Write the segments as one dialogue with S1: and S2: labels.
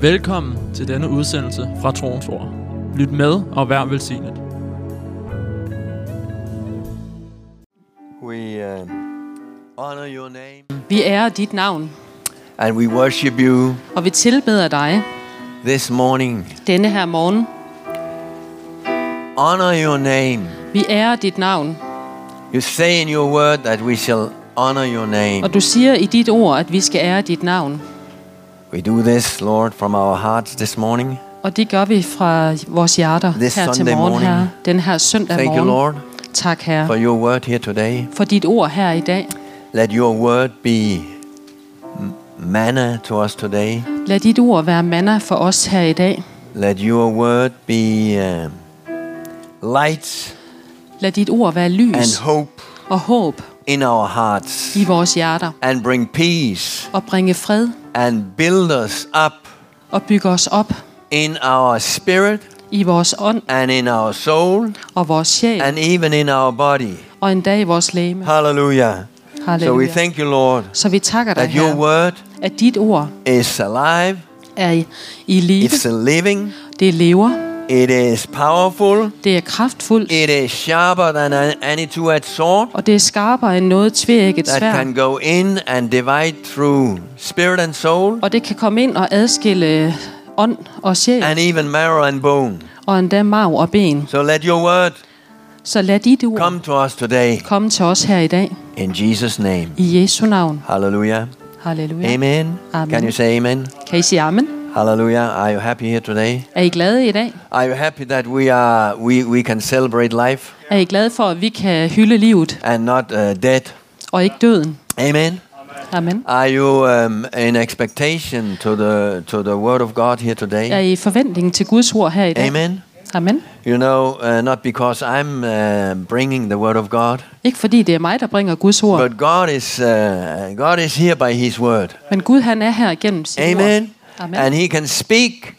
S1: Velkommen til denne udsendelse fra Troens Ord. Lyt med og vær velsignet.
S2: We uh, honor your name
S3: Vi ærer dit navn,
S2: and we worship you
S3: og vi tilbeder dig
S2: this morning.
S3: denne her morgen.
S2: Honor your name.
S3: Vi ærer dit navn,
S2: You say in your word that we shall honor your name.
S3: og du siger i dit ord, at vi skal ære dit navn.
S2: We do this, Lord, from our hearts this morning.
S3: Og det gør vi fra vores hjerter
S2: This
S3: her til morgen,
S2: morning.
S3: her. Den her søndag
S2: Thank you,
S3: morgen.
S2: Lord,
S3: Tak,
S2: for
S3: Herre,
S2: your word here today.
S3: for dit ord her i dag.
S2: Let your word be manna to us today.
S3: Lad dit ord være manna for os her i dag.
S2: Let your word be um, light
S3: Lad dit ord være lys
S2: and hope
S3: og håb
S2: in our hearts
S3: i vores hjerter.
S2: and bring peace
S3: Og bringe fred
S2: and build us up
S3: og bygge os op
S2: in our spirit
S3: i vores ånd
S2: and in our soul
S3: og vores sjæl.
S2: and even in our body.
S3: Og en dag i vores læme.
S2: Hallelujah. So we
S3: Halleluja.
S2: thank you, Lord,
S3: Så vi takker dig,
S2: that your word
S3: at dit ord
S2: is alive,
S3: er i, i live.
S2: it's living,
S3: Det lever.
S2: It is powerful,
S3: Det er kraftfuldt.
S2: it is sharper than an- any two-edged sword
S3: Og det er skarpere end noget tvækket
S2: that
S3: svær.
S2: can go in and divide through spirit and soul
S3: Og det kan komme ind og adskille ånd og sjæl.
S2: and even marrow and bone.
S3: Og endda marv og ben.
S2: So let your word
S3: Så lad dit ord
S2: come to us today
S3: komme til os her i dag.
S2: in Jesus' name.
S3: I Jesu navn.
S2: Hallelujah.
S3: Halleluja.
S2: Amen.
S3: Amen.
S2: Can you say amen?
S3: Kan I sige amen?
S2: Hallelujah. Are you happy here today?
S3: Er I glade i dag?
S2: Are you happy that we are we, we can celebrate life
S3: Er I glade for, at vi kan hylde livet
S2: and not uh, dead?
S3: og ikke døden?
S2: Amen.
S3: Amen.
S2: Are you um, in expectation to the to the word of God here
S3: Er
S2: today?
S3: I i forventning til Guds ord her i dag?
S2: Amen.
S3: Amen.
S2: You know, uh, not because I'm uh, bringing the word of God,
S3: Ikke fordi det er mig, der bringer Guds ord,
S2: but God is uh, God is here by His word.
S3: men Gud han er her igennem sit ord.
S2: Amen.
S3: Amen.
S2: And He can speak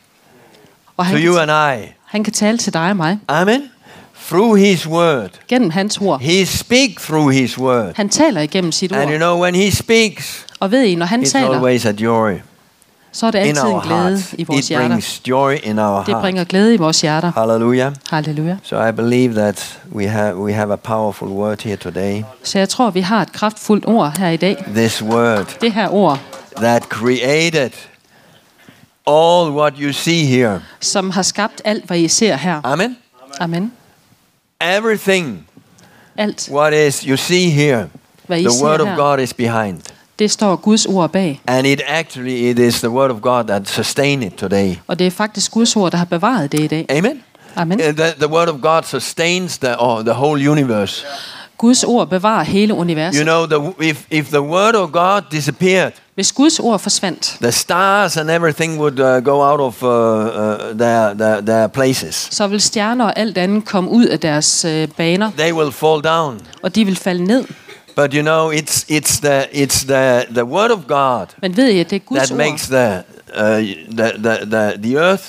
S3: Og
S2: to
S3: han
S2: you
S3: kan,
S2: and I.
S3: han kan tale til dig og mig
S2: Amen. Through His word.
S3: gennem hans ord.
S2: He speak through His word.
S3: Han taler igennem sit
S2: And you
S3: ord.
S2: know, when He speaks,
S3: Og ved I, når han
S2: it's
S3: taler,
S2: always a joy
S3: så er det altid en glæde
S2: hearts.
S3: i vores
S2: It
S3: hjerter.
S2: brings joy in our
S3: Det
S2: heart.
S3: bringer glæde i vores hjerter.
S2: Hallelujah.
S3: Halleluja.
S2: So I believe that we have we have a powerful word here today.
S3: Så jeg tror, vi har et kraftfuldt ord her i dag.
S2: This word
S3: Det her ord,
S2: that created all what you see here.
S3: som har skabt alt, hvad I ser her.
S2: Amen.
S3: Amen.
S2: Everything
S3: Alt,
S2: what is you see here,
S3: hvad I
S2: the word
S3: ser
S2: of
S3: her,
S2: God is behind.
S3: det står Guds ord bag.
S2: And it actually it is the word of God that sustain it today.
S3: Og det er faktisk Guds ord, der har bevaret det i dag.
S2: Amen.
S3: Amen.
S2: Uh, The, the word of God sustains the oh, the whole universe.
S3: Guds ord bevarer hele
S2: You know, the, if if the word of God disappeared,
S3: Hvis Guds ord forsvandt,
S2: the stars and everything would uh, go out of uh, uh, their, their their places.
S3: så vil stjerner og alt andet komme ud af deres øh, baner,
S2: They will fall down.
S3: og de vil falde ned.
S2: But you know, it's it's the it's the the word of God
S3: Men ved I, det er Guds
S2: that
S3: ord,
S2: makes the, uh, the the the the earth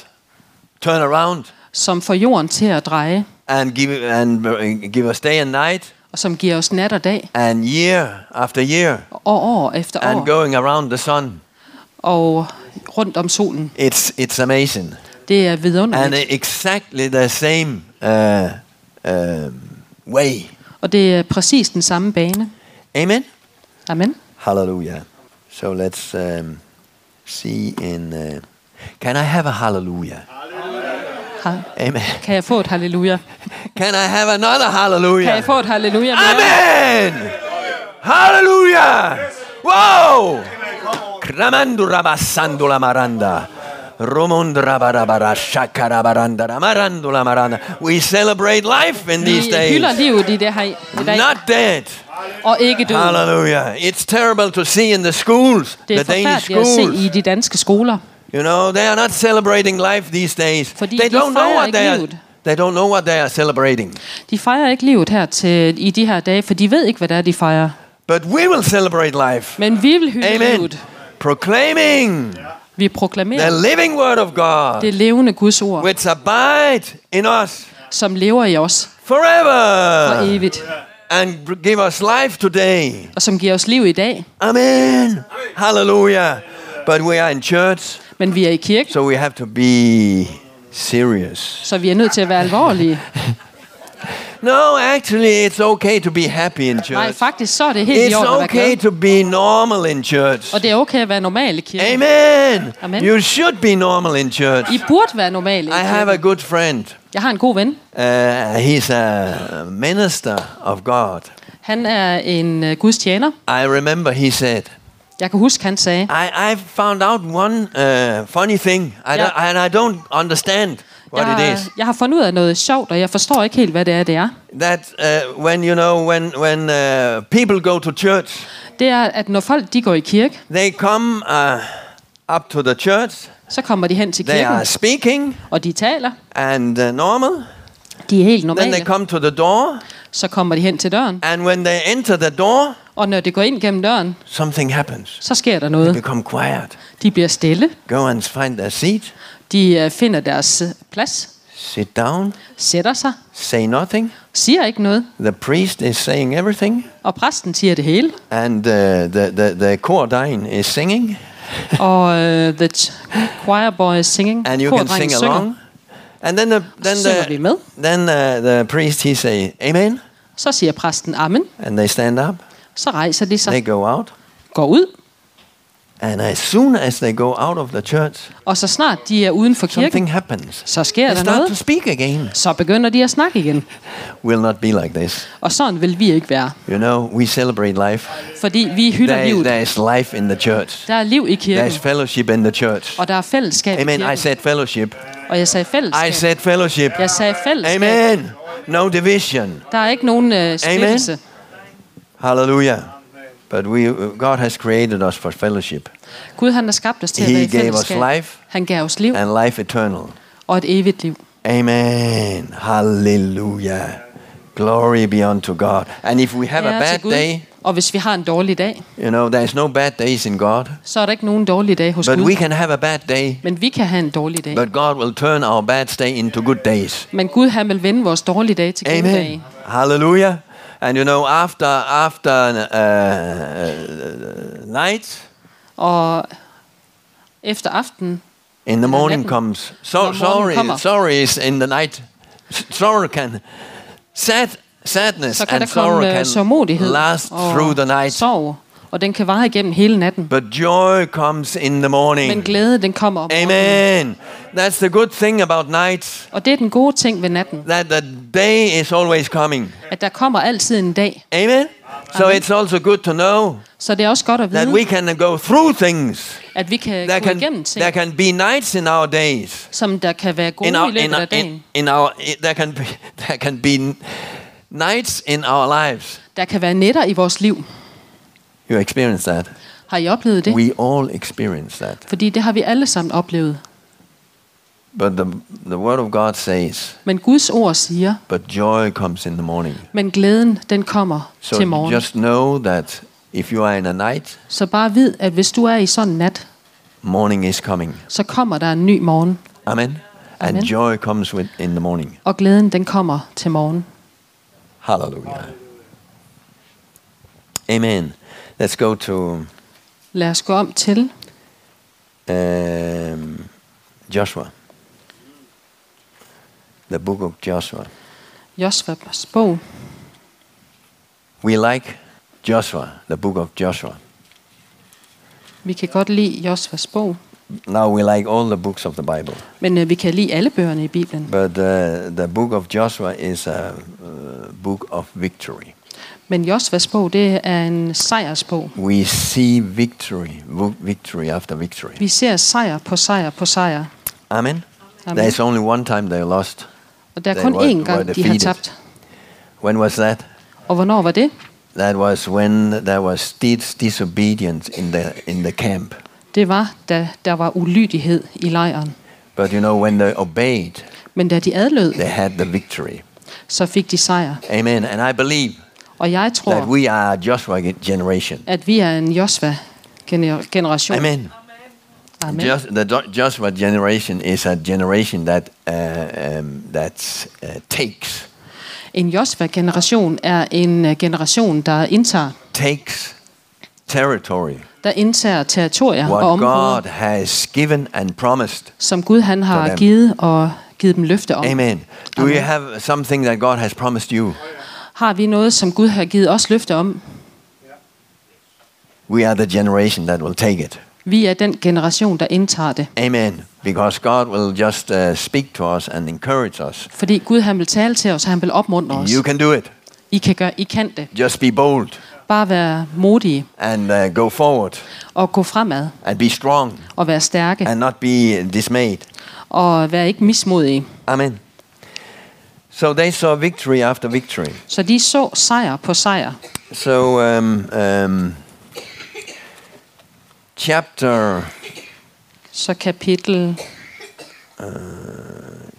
S2: turn around
S3: som får jorden til at dreje,
S2: and give and uh, give us day and night
S3: og som giver os nat og dag,
S2: and year after year
S3: og år efter
S2: and
S3: år,
S2: going around the sun.
S3: og rundt om solen.
S2: It's it's amazing
S3: Det er
S2: and
S3: vidunderligt.
S2: exactly the same uh, um way.
S3: Og det er præcis den samme bane.
S2: Amen.
S3: Amen.
S2: Hallelujah. So let's um, see in. Uh, can I have a hallelujah?
S3: Ha-
S2: Amen.
S3: Kan jeg få et halleluja?
S2: Can I have another hallelujah?
S3: Kan jeg få et halleluja mere?
S2: Amen. Hallelujah. Wow. Kramandu rabasandula maranda. Romundra barabara shakara baranda ramarandula maranda. We celebrate life in these days.
S3: livet i det her i dag,
S2: Not dead.
S3: og ikke døden.
S2: Hallelujah. It's terrible to see in the schools,
S3: Det
S2: the
S3: er
S2: Danish
S3: forfærdeligt at se
S2: schools. You know, they are not celebrating life these days.
S3: Fordi
S2: They
S3: de
S2: don't know what they are. They don't know what they are celebrating.
S3: De fejrer ikke livet her til, i de her dage, for de ved ikke, hvad det er, de fejrer.
S2: But we will celebrate life.
S3: Men vi vil hylde
S2: Amen.
S3: livet.
S2: Proclaiming
S3: Vi
S2: the
S3: proklamerer
S2: living word of God,
S3: det levende Guds ord,
S2: which abide in us
S3: som lever i os for
S2: forever
S3: evigt,
S2: and give us life today.
S3: og som giver os liv i dag.
S2: Amen. Hallelujah. But we are in church
S3: Men vi er i kirke,
S2: So we have to be serious.
S3: så vi er nødt til at være alvorlige.
S2: No, actually, it's okay to be happy in
S3: Nej,
S2: church.
S3: faktisk så er det helt i
S2: It's
S3: orden at være
S2: okay to be normal in church.
S3: Og det er okay at være normal i kirke.
S2: Amen.
S3: Amen.
S2: You should be normal in church.
S3: I burde være normale i
S2: I have a good friend.
S3: Jeg har en god ven.
S2: Uh, he's a minister of God.
S3: Han er en uh, Guds tjener.
S2: I remember he said,
S3: Jeg kan huske, han sagde,
S2: I, I found out one uh, funny thing, I
S3: Ja.
S2: don't- and I don't understand what
S3: jeg,
S2: it is.
S3: jeg har fundet ud af noget sjovt, og jeg forstår ikke helt, hvad det er, det er.
S2: That uh, when you know when when uh, people go to church,
S3: Det er, at når folk de går i kirke,
S2: they come uh, up to the church.
S3: så kommer de hen til
S2: They
S3: kirken,
S2: are speaking
S3: og de taler.
S2: and uh, normal.
S3: De er helt
S2: Then they
S3: normale.
S2: come to the door,
S3: Så kommer de hen til døren,
S2: and when they enter the door,
S3: og når de går ind gennem døren,
S2: something happens.
S3: så sker der
S2: They
S3: noget.
S2: become quiet.
S3: De bliver stille.
S2: Go and find their seat.
S3: De øh, finder deres øh, plads,
S2: Sit down.
S3: sætter sig,
S2: Say nothing.
S3: siger ikke noget,
S2: The priest is saying everything,
S3: og præsten siger det hele.
S2: and uh, the the the choir is singing,
S3: Og uh, the ch- choir boy is singing.
S2: and you can sing
S3: synger.
S2: along. And then the then the
S3: med.
S2: then uh, the priest he say amen,
S3: Så siger præsten amen.
S2: and they stand up.
S3: Så rejser de sig,
S2: They go out,
S3: går ud,
S2: and as soon as they go out of the church,
S3: og så snart de er uden for kirken,
S2: something happens.
S3: så sker
S2: They
S3: der
S2: start to
S3: noget.
S2: speak again.
S3: Så begynder de at snakke igen.
S2: Will not be like this.
S3: Og sådan vil vi ikke være.
S2: You know, we celebrate life.
S3: Fordi vi hylder
S2: There,
S3: livet.
S2: there is life in the church.
S3: Der er liv i
S2: There
S3: kirken,
S2: is fellowship in the church.
S3: og der er fællesskab i
S2: Amen. I
S3: kirken.
S2: said fellowship.
S3: Og jeg sagde
S2: I
S3: fællesskab.
S2: said fellowship.
S3: Jeg sagde fællesskab.
S2: Amen. No division.
S3: Der er ikke nogen øh, splittelse.
S2: Hallelujah. But we, God has created us for fellowship
S3: Gud han har skabt os til at
S2: He
S3: være i
S2: gave us
S3: fællesskab.
S2: life.
S3: Han gav os liv
S2: and life eternal.
S3: og et evigt liv.
S2: Amen. Hallelujah. Glory be unto God. And if we have a
S3: Ære til
S2: bad
S3: Gud.
S2: day,
S3: Og hvis vi har en dårlig dag,
S2: you know, there's no bad days in God.
S3: så er der ikke nogen dårlig dag hos
S2: But
S3: Gud.
S2: we can have a bad day,
S3: Men vi kan have en dårlig dag.
S2: but God will turn our bad day into good days.
S3: Men Gud han vil vende vores dårlige dage til gode
S2: Amen.
S3: dage.
S2: Hallelujah. And you know, after after uh, uh, night,
S3: Og efter aften,
S2: in the morning comes so, sorry.
S3: kommer.
S2: Sorry is in the night. Sorrow can sad sadness and sorrow
S3: øh,
S2: can last through the night.
S3: sorg. Og den kan vare igennem hele natten.
S2: But joy comes in the
S3: Men
S2: morning.
S3: glæde, den kommer om morgenen.
S2: Amen. That's the good thing about nights.
S3: Og det er den gode ting ved natten.
S2: That the day is always coming.
S3: At der kommer altid en dag.
S2: Amen. So
S3: Amen.
S2: it's also good to know
S3: Så det er også godt at
S2: that
S3: vide,
S2: we can go through things.
S3: at vi kan
S2: There
S3: gå
S2: can,
S3: igennem ting,
S2: there can be nights in our days.
S3: som der kan være gode
S2: In our,
S3: i løbet
S2: in,
S3: af dagen.
S2: in, in our, there can be, there can be nights in our lives.
S3: Der kan være nætter i vores liv.
S2: You experience that.
S3: Har I oplevet det?
S2: We all experience that.
S3: Fordi det har vi alle sammen oplevet.
S2: But the, the word of God says,
S3: Men Guds ord siger,
S2: but joy comes in the morning.
S3: men glæden den kommer
S2: So
S3: til morgen.
S2: just know that if you are in a night,
S3: Så bare vid, at hvis du er i sådan en nat,
S2: morning is coming.
S3: så kommer der en ny morgen.
S2: Amen. And
S3: Amen.
S2: joy comes with, in the morning.
S3: Og glæden den kommer til morgen.
S2: Hallelujah. Amen. Let's go to
S3: Lad os gå om til
S2: um, Joshua. The book of Joshua.
S3: Josvas bog.
S2: We like Joshua, the book of Joshua.
S3: Vi kan godt lide Josvas bog,
S2: Now we like all the books of the Bible.
S3: men øh, vi kan lide alle bøgerne i Bibelen.
S2: But uh, the book of Joshua is a uh, book of victory.
S3: Men Josvas bog, det er en sejrsbog.
S2: We see victory, victory after victory.
S3: Vi ser sejr på sejr på sejr.
S2: Amen.
S3: Amen.
S2: There's only one time they lost.
S3: Og der er kun én gang, de har tabt.
S2: When was that?
S3: Og hvornår var det?
S2: That was when there was dis- disobedience in the in the camp.
S3: Det var, da der var ulydighed i lejren.
S2: But you know, when they obeyed,
S3: Men da de adlød,
S2: they had the victory.
S3: så fik de sejr.
S2: Amen. And I believe
S3: Og jeg
S2: that
S3: tror,
S2: we are a Joshua ge- generation.
S3: at vi er en Josva-generation.
S2: Amen.
S3: Amen.
S2: Just, the Jo- Joshua generation is a generation that uh, um, that uh, takes
S3: En Josva-generation er en øh, generation, der indtager,
S2: takes territory,
S3: der indtager territorier og områder,
S2: God has given and promised.
S3: som Gud han har givet og givet dem løfte om.
S2: Amen. Do
S3: Amen.
S2: you have something that God has promised you?
S3: Har vi noget, som Gud har givet os løfte om?
S2: We are the generation that will take it.
S3: Vi er den generation, der indtager det.
S2: Amen. Because God will just uh, speak to us and encourage us.
S3: Fordi Gud han vil tale til os, og han vil opmuntre os.
S2: You can do it.
S3: I kan, gøre, I kan det.
S2: Just be bold
S3: Bare være modige
S2: and uh, go forward
S3: og gå fremad
S2: and be strong
S3: og være stærke
S2: and not be dismayed.
S3: og være ikke mismodige.
S2: Amen. So they saw victory after victory.
S3: Så de så sejr på sejr.
S2: So, um, um, chapter
S3: Så kapitel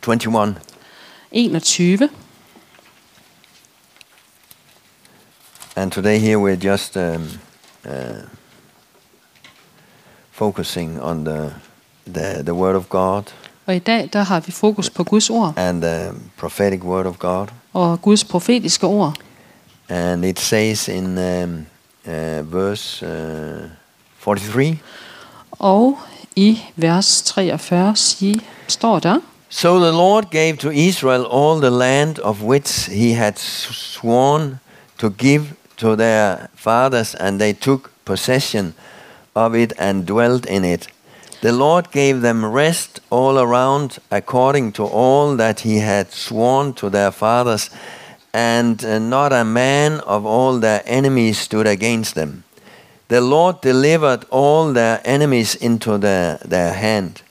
S2: 21.
S3: 21.
S2: And today here we're just um, uh, focusing on the, the the Word of God
S3: Og i dag, der har vi fokus på Guds ord
S2: and the prophetic Word of God.
S3: og Guds profetiske ord.
S2: And it says in um, uh, verse uh, 43.
S3: Og i vers 43 sige, står der,
S2: So the Lord gave to Israel all the land of which he had sworn to give to their fathers, and they took possession of it and dwelt in it. The Lord gave them rest all around according to all that he had sworn to their fathers, and uh, not a man of all their enemies stood against them. The Lord delivered all their enemies into their, their hand.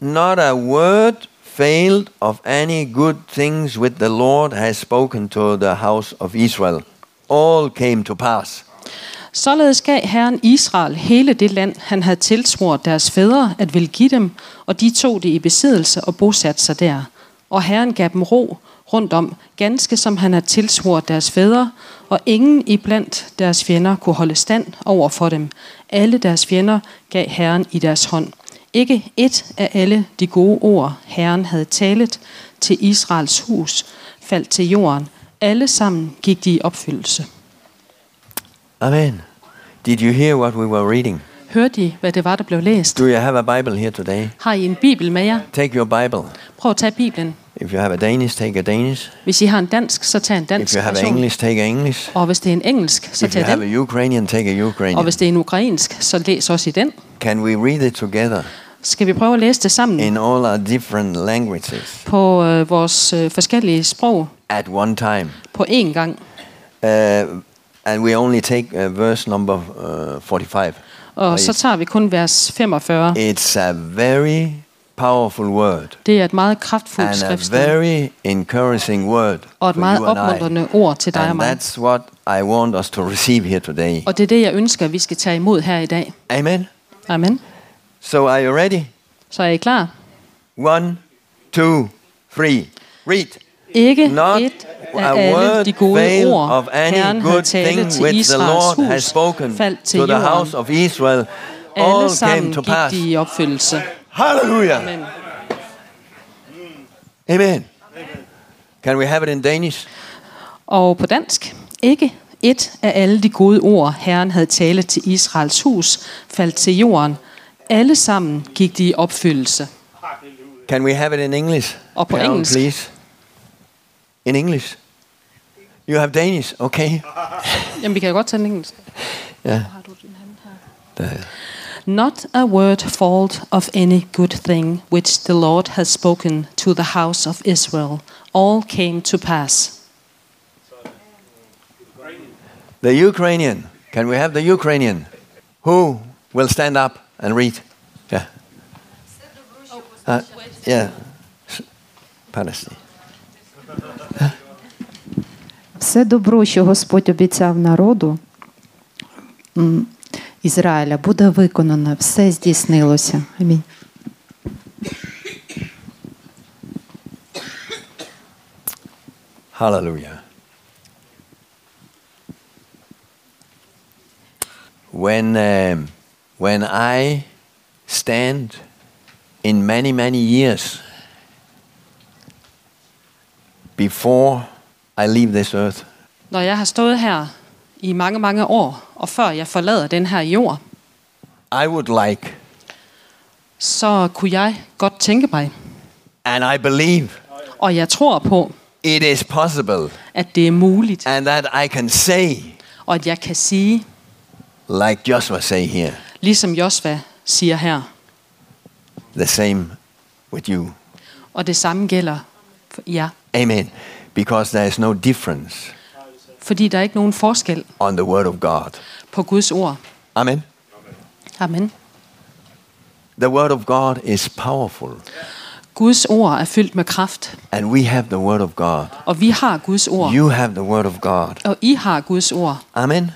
S2: Not a word failed of any good things which the Lord has spoken to the house of Israel. All came to pass.
S3: Således gav Herren Israel hele det land, han havde tilsvoret deres fædre at ville give dem, og de tog det i besiddelse og bosatte sig der. Og Herren gav dem ro rundt om, ganske som han havde tilsvoret deres fædre, og ingen iblandt deres fjender kunne holde stand over for dem. Alle deres fjender gav Herren i deres hånd. Ikke et af alle de gode ord, Herren havde talet til Israels hus, faldt til jorden. Alle sammen gik de i opfyldelse.
S2: Amen. Did you hear what we were reading?
S3: Hørte I, hvad det var, der blev læst?
S2: Do you have a Bible here today?
S3: Har I en bibel med jer?
S2: Take your Bible.
S3: Prøv at tage biblen.
S2: If you have a Danish, take a Danish.
S3: Hvis I har en dansk, så tag en
S2: If
S3: dansk
S2: you have
S3: version.
S2: English, take English.
S3: Og hvis det er en engelsk, så
S2: If you
S3: tag
S2: have
S3: den.
S2: a Ukrainian, take a
S3: Og
S2: Ukrainian.
S3: hvis det er en ukrainsk, så læs også i den.
S2: Can we read it together
S3: Skal vi prøve at læse det sammen
S2: in all our different languages
S3: på øh, vores øh, forskellige sprog
S2: at one time?
S3: på én gang?
S2: Uh, and we only take uh, verse number uh, 45.
S3: Og så tager vi kun vers 45.
S2: It's a very powerful word
S3: Det er et meget kraftfuldt
S2: and a
S3: skriftsted.
S2: very encouraging word
S3: Og et meget opmuntrende ord til dig og
S2: And
S3: mig.
S2: that's what I want us to receive here today.
S3: Og det er det, jeg ønsker, vi skal tage imod her i dag.
S2: Amen.
S3: Amen.
S2: So are you ready?
S3: Så er I klar?
S2: One, two, three. Read.
S3: Ikke
S2: Not
S3: et af alle de gode ord, Herren havde talt til Israels hus, faldt til jorden.
S2: house of Israel.
S3: Alle sammen gik de i opfyldelse.
S2: Hallelujah.
S3: Amen.
S2: Amen. Can we have it in Danish?
S3: Og på dansk. Ikke et af alle de gode ord, Herren havde talt til Israels hus, faldt til jorden. Alle sammen gik de i opfyldelse.
S2: Can we have it in English?
S3: Og på
S2: Carol,
S3: engelsk.
S2: please. In English. You have Danish, okay?
S3: Jamen, vi kan godt tage den engelsk.
S2: Yeah.
S3: Har du din hand her?
S2: There.
S3: Not a word fault of any good thing which the Lord has spoken to the house of Israel. All came to pass.
S2: The Ukrainian. Can we have the Ukrainian? Who will stand up and read? Yeah. Uh, yeah. Palestine.
S4: Все добро, що Господь обіцяв народу Ізраїля, буде виконано, все здійснилося. Амінь.
S2: Hallelujah. When, um, when I stand in many, many years before I leave this earth,
S3: Når jeg har stået her i mange, mange år, og før jeg forlader den her jord,
S2: I would like,
S3: så kunne jeg godt tænke mig,
S2: and I believe
S3: og jeg tror på,
S2: it is possible,
S3: at det er muligt,
S2: and that I can say,
S3: og at jeg kan sige,
S2: like Joshua say here,
S3: ligesom Josva siger her,
S2: the same with you.
S3: og det samme gælder for jer.
S2: Amen. Because there is no difference
S3: Fordi der er ikke nogen forskel
S2: on the word of God.
S3: på Guds ord.
S2: Amen.
S3: Amen.
S2: The word of God is powerful,
S3: Guds ord er fyldt med kraft,
S2: and we have the word of God.
S3: og vi har Guds ord,
S2: You have the word of God.
S3: og I har Guds ord.
S2: Amen.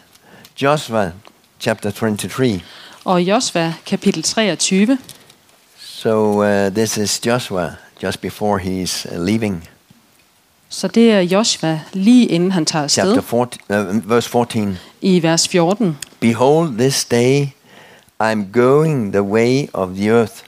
S2: Joshua chapter 23.
S3: Og Josva kapitel 23,
S2: So uh, this is Joshua just before he's uh, leaving.
S3: Så det er Josva lige inden han tager afsted,
S2: Chapter 14, uh, verse 14.
S3: i vers 14.
S2: Behold, this day I'm going the way of the earth,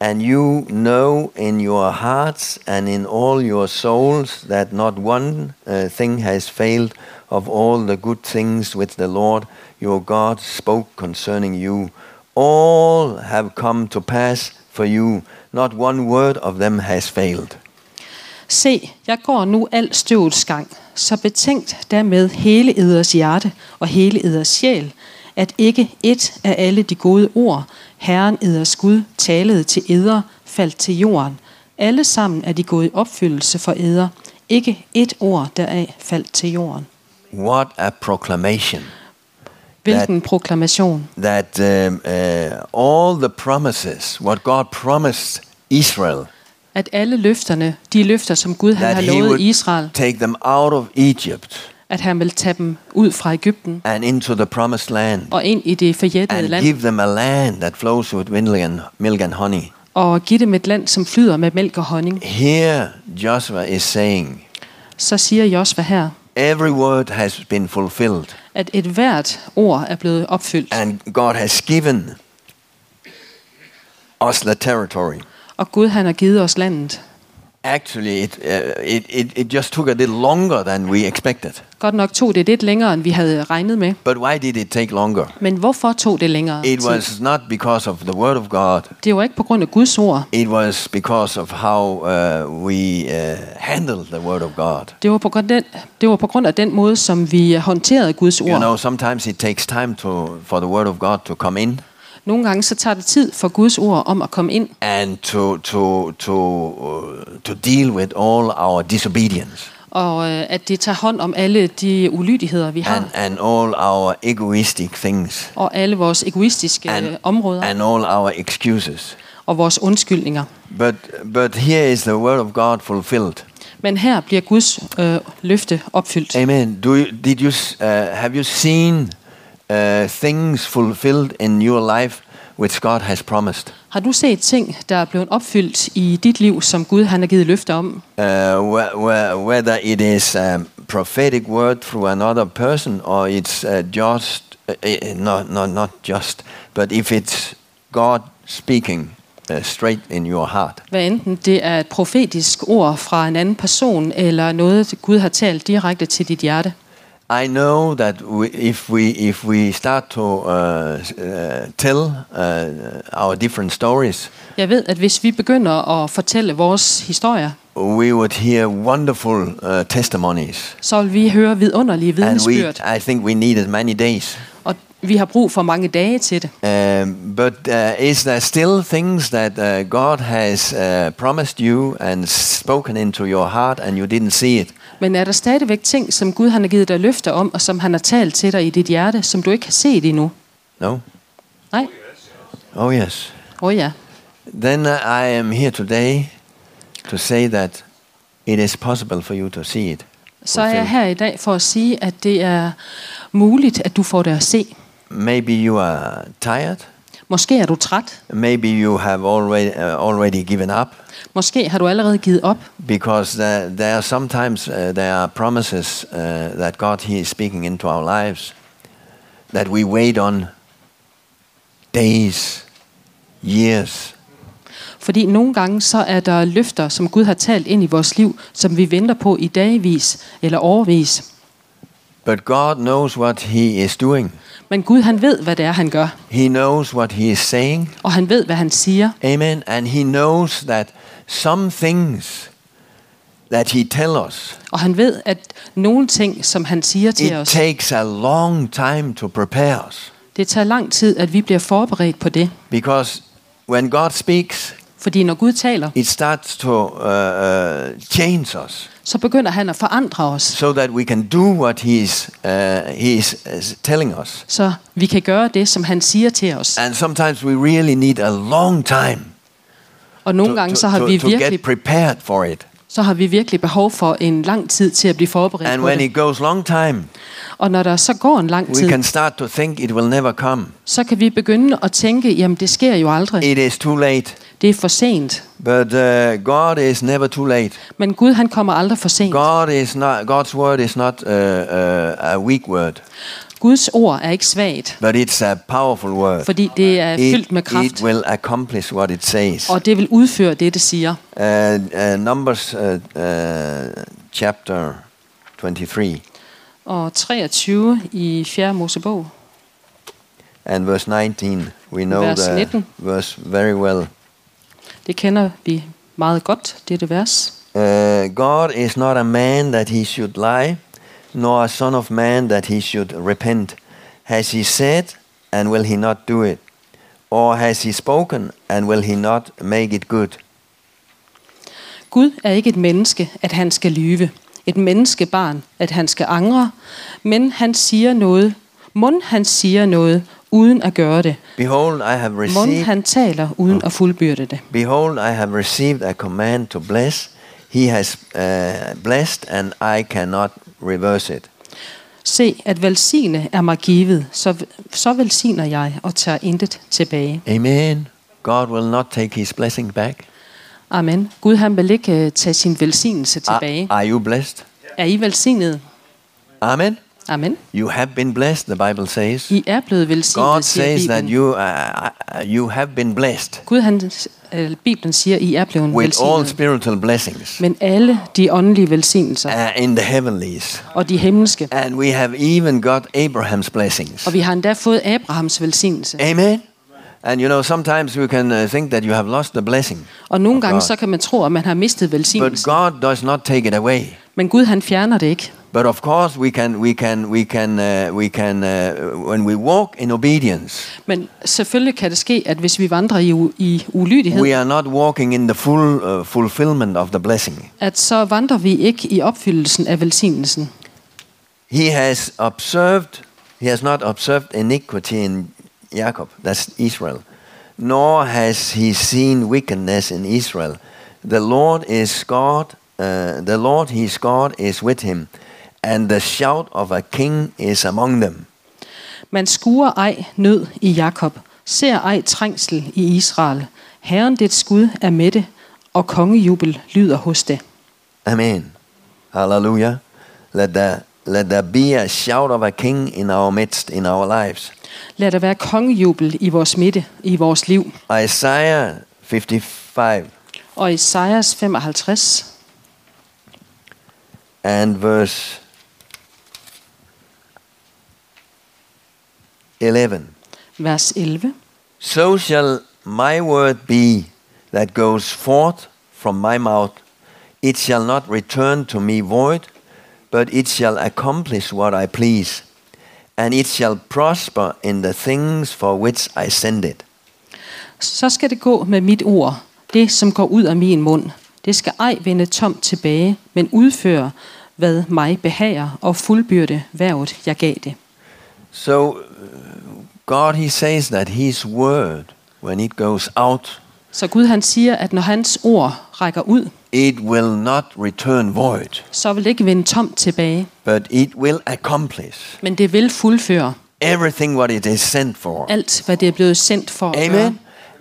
S2: and you know in your hearts and in all your souls that not one uh, thing has failed of all the good things which the Lord your God spoke concerning you. All have come to pass for you, not one word of them has failed.
S3: Se, jeg går nu al støvets gang, så betænkt dermed hele eders hjerte og hele eders sjæl, at ikke et af alle de gode ord, Herren eders Gud talede til eder, faldt til jorden. Alle sammen er de gået i opfyldelse for eder. Ikke et ord deraf faldt til jorden.
S2: What a proclamation!
S3: Hvilken proklamation.
S2: that um, uh, all the promises, what God promised Israel,
S3: At alle løfterne, de løfter, som Gud han har lovet Israel,
S2: take them out of Egypt
S3: at han vil tage dem ud fra Ægypten
S2: and into the promised land
S3: og ind i det forjættede
S2: and
S3: land,
S2: give them a land that flows with milk and, honey.
S3: og give dem et land, som flyder med mælk og honning.
S2: Here, Joshua is saying,
S3: Så siger Josva her,
S2: every word has been fulfilled,
S3: at et hvert ord er blevet opfyldt,
S2: and God has given us the territory.
S3: Og Gud han har givet os landet.
S2: Actually, it, uh, it, it, it just took a little longer than we expected.
S3: Godt nok tog det lidt længere, end vi havde regnet med.
S2: But why did it take longer?
S3: Men hvorfor tog det længere
S2: It
S3: tid?
S2: was not because of the word of God.
S3: Det var ikke på grund af Guds ord.
S2: It was because of how uh, we uh, handle the word of God.
S3: Det var, på grund af den, det var på grund af den måde, som vi håndterede Guds ord.
S2: You know, sometimes it takes time to for the word of God to come in
S3: Nogle gange så tager det tid for Guds ord om at komme ind
S2: and to to to uh, to deal with all our disobedience
S3: og øh, at det tager hånd om alle de ulydigheder, vi har,
S2: and and all our egoistic things
S3: og alle vores egoistiske
S2: and,
S3: øh, områder
S2: and all our excuses.
S3: og vores undskyldninger.
S2: But but here is the word of God fulfilled.
S3: Men her bliver Guds øh, løfte opfyldt.
S2: Amen. Do you, did you uh, have you seen uh, things fulfilled in your life which God has promised?
S3: Har du set ting, der er blevet opfyldt i dit liv, som Gud han har givet løfter om?
S2: Uh, wh- wh- whether it is a prophetic word through another person or it's uh, just uh, uh, not, not not just, but if it's God speaking uh, straight in your heart.
S3: Hvad enten det er et profetisk ord fra en anden person, eller noget, Gud har talt direkte til dit hjerte.
S2: I know that we, if we if we start to uh, uh, tell uh, our different stories,
S3: Jeg ved, at hvis vi begynder at fortælle vores historier,
S2: we would hear wonderful uh, testimonies,
S3: så vil vi høre vidunderlige
S2: and we
S3: vidnesbyrd,
S2: I think we needed many days.
S3: Vi har brug for mange dage til det.
S2: Um, but uh, is there still things that uh, God has uh, promised you and spoken into your heart, and you didn't see it?
S3: Men er der stadigvæk ting, som Gud han har givet dig løfter om, og som han har talt til dig i dit hjerte, som du ikke har set endnu?
S2: No.
S3: Nej?
S2: Oh yes.
S3: Oh, ja.
S2: Then uh, I am here today to say that it is possible for you to see it.
S3: Så er jeg her i dag for at sige, at det er muligt, at du får det at se.
S2: Maybe you are tired.
S3: Måske er du træt.
S2: Maybe you have already uh, already given up
S3: Måske har du allerede givet op.
S2: because there, there are sometimes uh, there are promises uh, that God He is speaking into our lives that we wait on days, years,
S3: Fordi nogle gange så er der løfter, som Gud har talt ind i vores liv, som vi venter på i dagvis eller overvis.
S2: But God knows what He is doing.
S3: Men Gud han ved, hvad det er, han gør.
S2: He knows what He is saying.
S3: Og han ved, hvad han siger.
S2: Amen. And He knows that some things that He tells us,
S3: Og han ved, at nogle ting, som han siger til
S2: it
S3: os,
S2: takes a long time to prepare us.
S3: det tager lang tid, at vi bliver forberedt på det.
S2: Because when God speaks,
S3: Fordi når Gud taler,
S2: it starts to uh, uh, change us
S3: så begynder han at forandre os,
S2: so that we can do what He's, uh, he's uh, telling us.
S3: så vi kan gøre det, som han siger til os.
S2: And sometimes we really need a long time
S3: Og nogle
S2: to,
S3: gange, så har
S2: to,
S3: vi
S2: to get
S3: virkelig,
S2: prepared for it.
S3: så har vi virkelig behov for en lang tid til at blive forberedt
S2: And
S3: på
S2: when
S3: det.
S2: it goes long time,
S3: Og når der så går en lang
S2: we
S3: tid,
S2: can start to think it will never come.
S3: så kan vi begynde at tænke, jamen det sker jo aldrig.
S2: It is too late.
S3: Det er for sent.
S2: But uh, God is never too late.
S3: Men Gud han kommer aldrig for sent.
S2: God is not. God's word is not uh, uh, a weak word,
S3: Guds ord er ikke svagt,
S2: but it's a powerful word.
S3: fordi det er
S2: It,
S3: fyldt med
S2: it
S3: kraft,
S2: will accomplish what it says.
S3: og det vil udføre det, det siger.
S2: Uh, uh, Numbers uh, uh, chapter 23
S3: Og 23 i 4. Mosebog,
S2: and verse 19. We know
S3: Vers
S2: the
S3: 19.
S2: verse very well.
S3: det kender vi meget godt, dette vers.
S2: Uh, God is not a man that he should lie, nor a son of man that he should repent. Has he said, and will he not do it? Or has he spoken, and will he not make it good?
S3: Gud er ikke et menneske, at han skal lyve. Et menneskebarn, at han skal angre. Men han siger noget. Mund han siger noget, uden at gøre det.
S2: Behold, I have
S3: Mund
S2: received.
S3: han taler, uden at fuldbyrde det.
S2: Behold, I have received a command to bless. He has uh, blessed, and I cannot reverse it.
S3: Se, at velsigne er mig givet, så, så velsigner jeg og tager intet tilbage.
S2: Amen. God will not take his blessing back.
S3: Amen. Gud han vil ikke øh, tage sin velsignelse
S2: Are,
S3: tilbage.
S2: are you blessed?
S3: Er I velsignet?
S2: Amen.
S3: Amen.
S2: You have been blessed, the Bible says.
S3: I er blevet
S2: God
S3: velsignet, siger
S2: says that
S3: Bibelen.
S2: you, uh, uh, you have been blessed
S3: Gud han, øh, Bibelen siger, I er blevet
S2: with all
S3: velsignet.
S2: spiritual blessings
S3: Men alle de åndelige velsignelser
S2: uh, in the heavenlies.
S3: og de himmelske.
S2: And we have even got Abraham's blessings.
S3: Og vi har endda fået Abrahams velsignelse.
S2: Amen. And you know, sometimes you can uh, think that you have lost the blessing,
S3: Og nogle gange så kan man tro, at man har mistet
S2: but
S3: velsignelsen.
S2: God does not take it away.
S3: Men Gud han fjerner det ikke.
S2: But of course, we can, we can, we can, uh, we can, uh, when we walk in obedience,
S3: Men selvfølgelig kan det ske, at hvis vi vandrer i, i ulydighed,
S2: we are not walking in the full uh, fulfillment of the blessing.
S3: at så vandrer vi ikke i opfyldelsen af velsignelsen.
S2: He has observed, he has not observed iniquity in Jacob, that's Israel, nor has he seen wickedness in Israel. The Lord is God, uh, the Lord his God is with him, and the shout of a king is among them.
S3: Man skuer ej nød i Jakob, ser ej trængsel i Israel. Herren dit skud er med det, og kongejubel lyder hos det.
S2: Amen. Hallelujah. Let there, let there be a shout of a king in our midst, in our lives.
S3: Lad der være kongejubel i vores midte, i vores liv.
S2: Isaiah 55
S3: Og Esajas 55
S2: and verse 11.
S3: vers 11.
S2: So shall my word be that goes forth from my mouth. It shall not return to me void, but it shall accomplish what I please, and it shall prosper in the things for which I send it.
S3: Så skal det gå med mit ord, det som går ud af min mund. Det skal ej vende tomt tilbage, men udføre, hvad mig behager, og fuldbyrde værvet, jeg gav det.
S2: So, uh, God, He says that His word, when it goes out,
S3: Så Gud han siger, at når hans ord rækker ud,
S2: it will not return void,
S3: så vil det ikke vende tomt tilbage,
S2: but it will accomplish
S3: men det vil fuldføre
S2: everything what it is sent for.
S3: alt, hvad det er blevet sendt for gøre.
S2: Amen.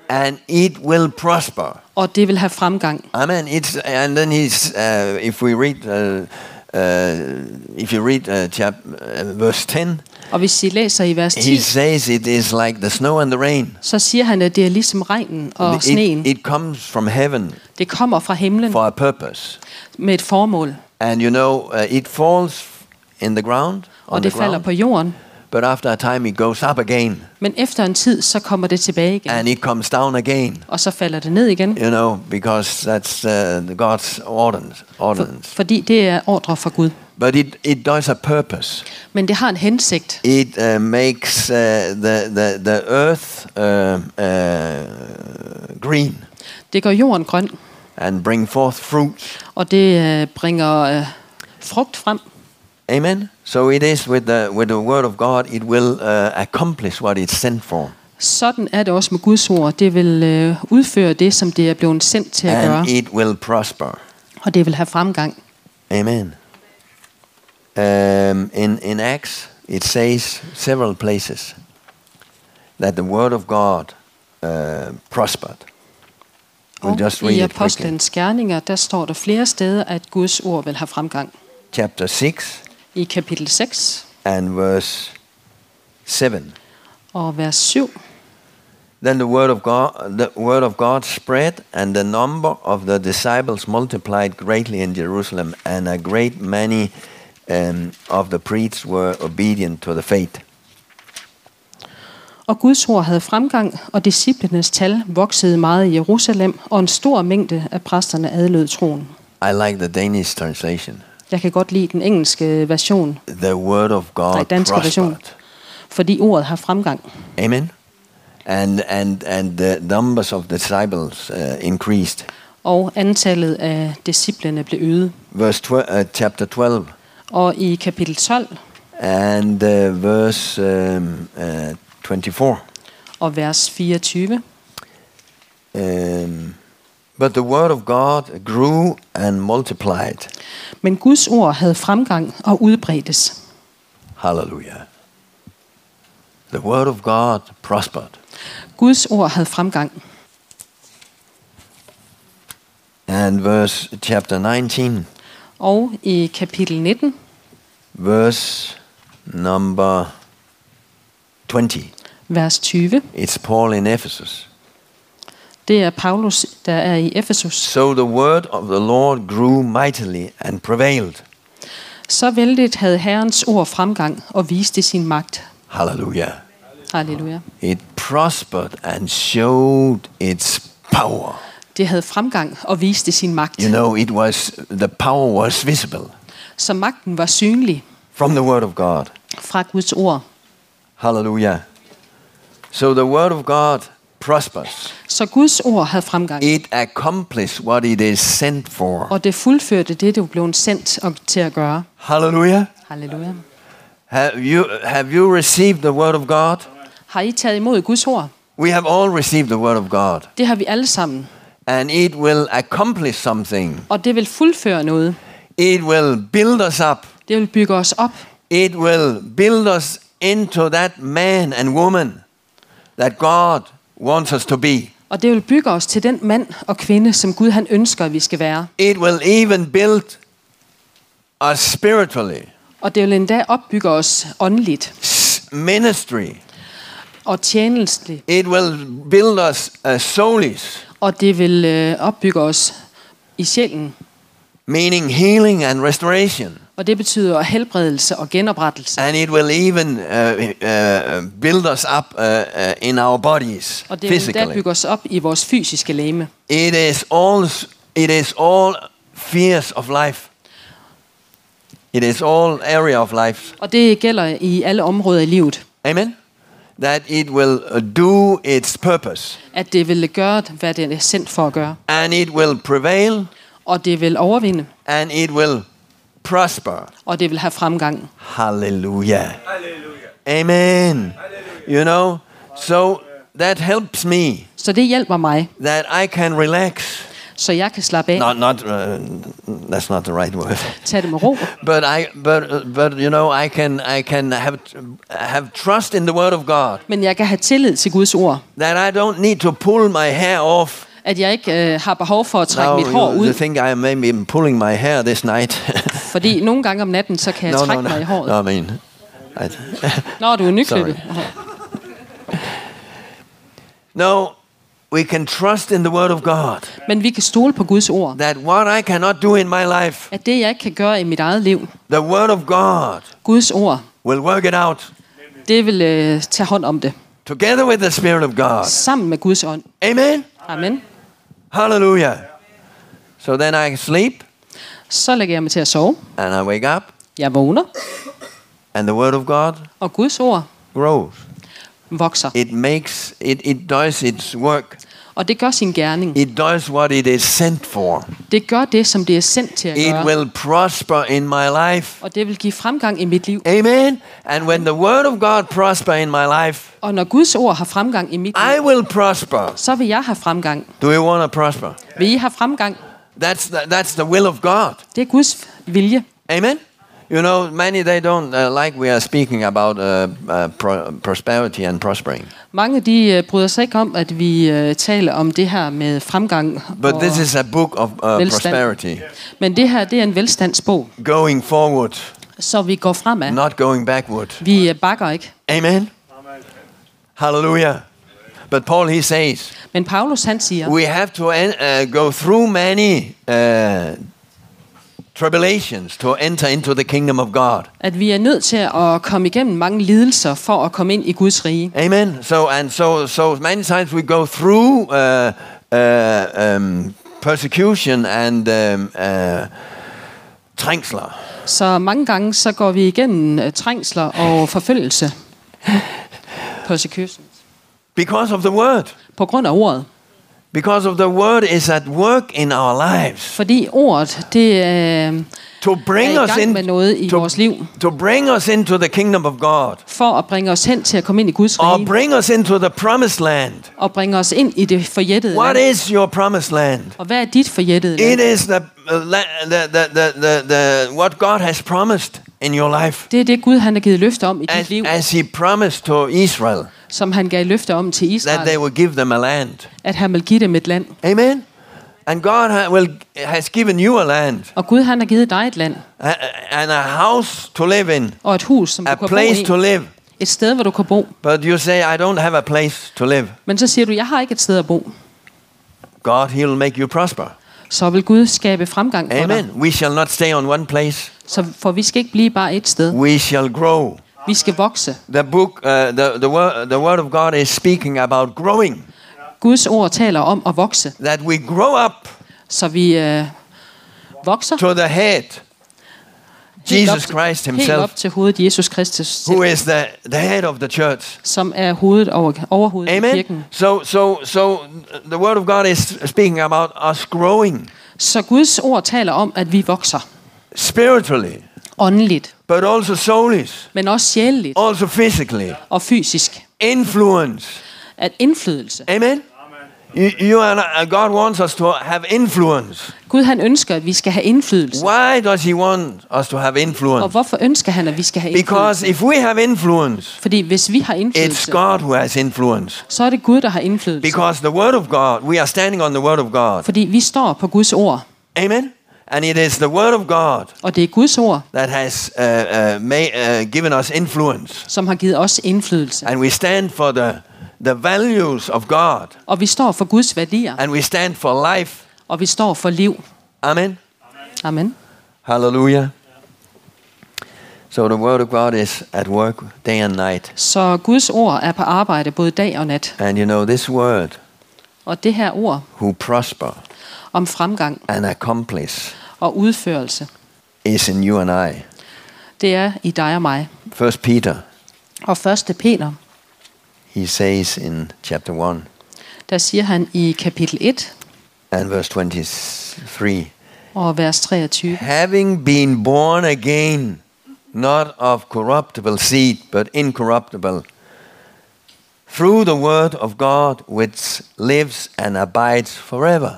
S2: And it will prosper.
S3: Og det vil have fremgang.
S2: Amen. It's and then he's uh, if we read uh, uh, if you read uh, chap, uh, verse ten,
S3: Og hvis I læser i vers
S2: he
S3: 10,
S2: says it is like the snow and the rain.
S3: så siger han, at det er ligesom regnen og
S2: It,
S3: sneen.
S2: it comes from heaven
S3: Det kommer fra himlen
S2: for a purpose,
S3: med et formål.
S2: and you know uh, it falls in the ground,
S3: og det
S2: the
S3: falder
S2: ground.
S3: på jorden.
S2: But after a time, it goes up again,
S3: Men efter en tid, så kommer det tilbage igen.
S2: and it comes down again.
S3: Og så falder det ned igen.
S2: You know, because that's uh, God's ordinance.
S3: For,
S2: ordinance.
S3: fordi det er ordre fra Gud.
S2: But it, it does a purpose.
S3: Men det har en hensigt.
S2: It uh, makes uh, the, the, the earth uh, uh, green
S3: Det gør jorden grøn,
S2: and bring forth fruit.
S3: og det øh, bringer øh, frugt frem.
S2: Amen. So it is with the with the word of God. It will uh, accomplish what it's sent for,
S3: Sådan er det også med Guds ord. Det vil øh, udføre det, som det er blevet sendt til at gøre.
S2: and it will prosper.
S3: Og det vil have fremgang.
S2: Amen. Um, in in Acts, it says several places that the word of God uh, prospered. We'll just
S3: i
S2: read quickly.
S3: Apostlenes Gerninger, der står der flere steder, at Guds ord vil have fremgang.
S2: Chapter six
S3: I kapitel 6
S2: and verse seven.
S3: og vers 7.
S2: Then the word of God, the word of God spread, and the number of the disciples multiplied greatly in Jerusalem, and a great many um, of the priests were obedient to the faith.
S3: Og Guds ord havde fremgang, og disciplenes tal voksede meget i Jerusalem, og en stor mængde af præsterne adlød troen.
S2: I like the Danish translation.
S3: Jeg kan godt lide den engelske version,
S2: The word of God
S3: Nej, danske version.
S2: prospered.
S3: fordi ordet har fremgang.
S2: Amen. And and and the numbers of disciples uh, increased.
S3: Og antallet af disciplene blev øget.
S2: Verse 12, uh, chapter 12
S3: Og i kapitel 12
S2: and uh, verse um, uh, 24.
S3: og vers 24,
S2: Um, but the word of God grew and multiplied.
S3: men Guds ord havde fremgang og udbredtes.
S2: Hallelujah. The word of God prospered.
S3: Guds ord havde fremgang.
S2: And verse chapter 19,
S3: Og i kapitel 19,
S2: verse number 20.
S3: vers 20,
S2: It's Paul in Ephesus.
S3: Det er Paulus, der er i Efesus.
S2: So the word of the Lord grew mightily and prevailed.
S3: Så vældigt havde Herrens ord fremgang og viste sin magt.
S2: Hallelujah.
S3: Halleluja.
S2: It prospered and showed its power.
S3: Det havde fremgang og viste sin magt.
S2: You know, it was the power was visible
S3: Så magten var synlig
S2: from the word of God.
S3: fra Guds ord.
S2: Hallelujah. So the word of God prospers.
S3: Så Guds ord havde fremgang.
S2: It accomplishes what it is sent for.
S3: Og det fuldførte det, det blev sendt til at gøre.
S2: Hallelujah.
S3: Halleluja.
S2: Have you have you received the word of God?
S3: Har I taget imod Guds ord?
S2: We have all received the word of God.
S3: Det har vi alle sammen.
S2: And it will accomplish something.
S3: Og det vil fuldføre noget.
S2: It will build us up.
S3: Det vil bygge os op.
S2: It will build us into that man and woman that God wants us to be.
S3: Og det vil bygge os til den mand og kvinde, som Gud han ønsker, at vi skal være.
S2: It will even build us spiritually.
S3: Og det vil endda opbygge os åndeligt
S2: ministry.
S3: og tjenestligt.
S2: It will build us uh, soulish,
S3: Og det vil øh, opbygge os i sjælen.
S2: meaning healing and restoration.
S3: Og det betyder helbredelse og genoprettelse.
S2: And it will even uh, uh, build us up uh, uh, in our bodies
S3: Og det vil
S2: physically.
S3: bygge os op i vores fysiske læme.
S2: It is all. It is all spheres of life. It is all area of life.
S3: Og det gælder i alle områder i livet.
S2: Amen. That it will uh, do its purpose,
S3: At det vil gøre, hvad det er sendt for at gøre.
S2: and it will prevail,
S3: Og det vil overvinde.
S2: and it will prosper.
S3: Og det vil have fremgang.
S2: Hallelujah. Amen. You know, so that helps me
S3: Så det hjælper mig,
S2: that I can relax.
S3: så jeg kan slappe af.
S2: Not, not. Uh, that's not the right word.
S3: Tage det med ro.
S2: But I, but, uh, but you know, I can, I can have, have trust in the Word of God.
S3: Men jeg kan have tillid til Guds ord.
S2: That I don't need to pull my hair off.
S3: At jeg ikke øh, har behov for at trække
S2: Now
S3: mit hår
S2: you, you
S3: ud.
S2: think I may be pulling my hair this night?
S3: Fordi nogle gange om natten, så kan jeg
S2: no, no,
S3: trække
S2: no.
S3: mig i håret.
S2: no. I mean, I,
S3: Når du er nyklippet.
S2: no. We can trust in the Word of God.
S3: Men vi kan stole på Guds ord.
S2: That what I cannot do in my life,
S3: At det, jeg ikke kan gøre i mit eget liv,
S2: the Word of God
S3: Guds ord,
S2: will work it out
S3: det vil øh, tage hånd om det.
S2: together with the Spirit of God.
S3: Sammen med Guds ånd.
S2: Amen.
S3: Amen.
S2: Hallelujah. So then I sleep
S3: Så lægger jeg mig til at sove.
S2: and I wake up,
S3: Jeg vågner,
S2: and the Word of God
S3: og Guds ord
S2: grows.
S3: vokser.
S2: It makes it, it does its work.
S3: Og det gør sin gerning.
S2: It does what it is sent for.
S3: Det gør det, som det er sendt til at
S2: It
S3: gøre.
S2: will prosper in my life.
S3: Og det vil give fremgang i mit liv.
S2: Amen. And when the Word of God prosper in my life,
S3: Og når Guds ord har fremgang i mit
S2: I
S3: liv,
S2: will prosper.
S3: så vil jeg have fremgang.
S2: Do you want to prosper?
S3: Vil I have fremgang?
S2: That's the, that's the will of God.
S3: Det er Guds vilje.
S2: Amen. You know, many they don't uh, like we are speaking about uh, uh, pro- prosperity and prospering.
S3: Mange de øh, bryder sig ikke om, at vi øh, taler om det her med fremgang.
S2: But
S3: og,
S2: this is a book of uh,
S3: Velstand.
S2: prosperity,
S3: men det her det er en velstandsbog,
S2: going forward,
S3: så vi går fremad.
S2: not going backward.
S3: Vi øh, bakker ikke.
S2: Amen. Hallelujah. But Paul he says
S3: Men Paulus han siger,
S2: we have to uh, go through many uh, tribulations to enter into the kingdom of God.
S3: at vi er nødt til at komme igennem mange lidelser for at komme ind i Guds rige.
S2: Amen. So and so so many times we go through uh, uh, um, persecution and um, uh, trængsler.
S3: Så mange gange så går vi igennem øh, trængsler og forfølgelse. Persecution.
S2: Because of the word.
S3: På grund af ordet.
S2: Because of the word is at work in our lives
S3: Fordi ordet, det øh,
S2: to bring
S3: er i
S2: us
S3: gang
S2: in
S3: med noget i
S2: to,
S3: vores liv.
S2: to bring us into the kingdom of God
S3: For at bringe os hen til at komme ind i Guds
S2: or
S3: rige.
S2: bring us into the promised land.
S3: Og bringe os ind i det forjættede
S2: What
S3: land.
S2: is your promised land?
S3: Og hvad er dit forjættede
S2: It
S3: land?
S2: is the, uh, the, the, the, the, the what God has promised in your life.
S3: Det er det Gud han har givet løfte om i dit
S2: As,
S3: liv.
S2: as he promised to Israel
S3: Som han gav løfte om til
S2: that they
S3: Israel.
S2: will give them a land.
S3: At han vil give dem et land.
S2: Amen. And God ha- will, has given you a land
S3: Og Gud han har givet dig et land.
S2: a- and a house to live in,
S3: Og et hus, som
S2: a
S3: du kan bo
S2: place to live.
S3: Et sted, hvor du kan bo.
S2: But you say, I don't have a place to live.
S3: Men så siger du, jeg har ikke et sted at bo.
S2: God, He will make you prosper.
S3: Så vil Gud skabe fremgang for dig.
S2: Amen. We shall not stay on one place.
S3: Så for vi skal ikke blive bare et sted.
S2: We shall grow.
S3: Vi skal vokse.
S2: The book, uh, the, the, word, the word of God is speaking about growing.
S3: Guds ord taler om at vokse.
S2: That we grow up
S3: Så vi øh, vokser
S2: to the head,
S3: helt
S2: Jesus
S3: til-
S2: Christ
S3: helt
S2: Himself,
S3: op til hovedet Jesus Kristus,
S2: who is the, the head of the church.
S3: som er hovedet over, overhovedet i
S2: Amen.
S3: kirken.
S2: So, so, so the word of God is speaking about us growing
S3: Så Guds ord taler om, at vi vokser
S2: spiritually,
S3: åndeligt,
S2: but also soulish,
S3: men også sjæleligt
S2: also physically.
S3: og fysisk.
S2: Influence.
S3: At indflydelse.
S2: Amen. You, you and God wants us to have influence.
S3: Gud han ønsker, at vi skal have indflydelse.
S2: Why does He want us to have
S3: Og
S2: influence?
S3: hvorfor ønsker han, at vi skal have
S2: Because
S3: indflydelse?
S2: if we have influence,
S3: Fordi hvis vi har
S2: it's
S3: indflydelse,
S2: God who has influence.
S3: så er det Gud, der har indflydelse.
S2: Because the Word of God, we are standing on the Word of God.
S3: Fordi vi står på Guds ord,
S2: Amen. And it is the Word of God
S3: og det er Guds ord,
S2: that has uh, uh, may, uh, given us influence.
S3: som har givet os indflydelse.
S2: And we stand for the, the values of God.
S3: Og vi står for Guds værdier,
S2: And we stand for life.
S3: og vi står for liv.
S2: Amen.
S3: Amen.
S2: Hallelujah. So the Word of God is at work day and night.
S3: Så Guds ord er på arbejde både dag og nat.
S2: And you know, this Word,
S3: Og det her ord
S2: who prosper
S3: om fremgang
S2: and accomplish,
S3: og udførelse,
S2: is in you and I.
S3: det er i dig og mig.
S2: First Peter,
S3: Og første Peter,
S2: he says in chapter 1
S3: der siger han i kapitel 1
S2: and verse 23
S3: og vers 23.
S2: having been born again, not of corruptible seed, but incorruptible, through the word of God which lives and abides forever.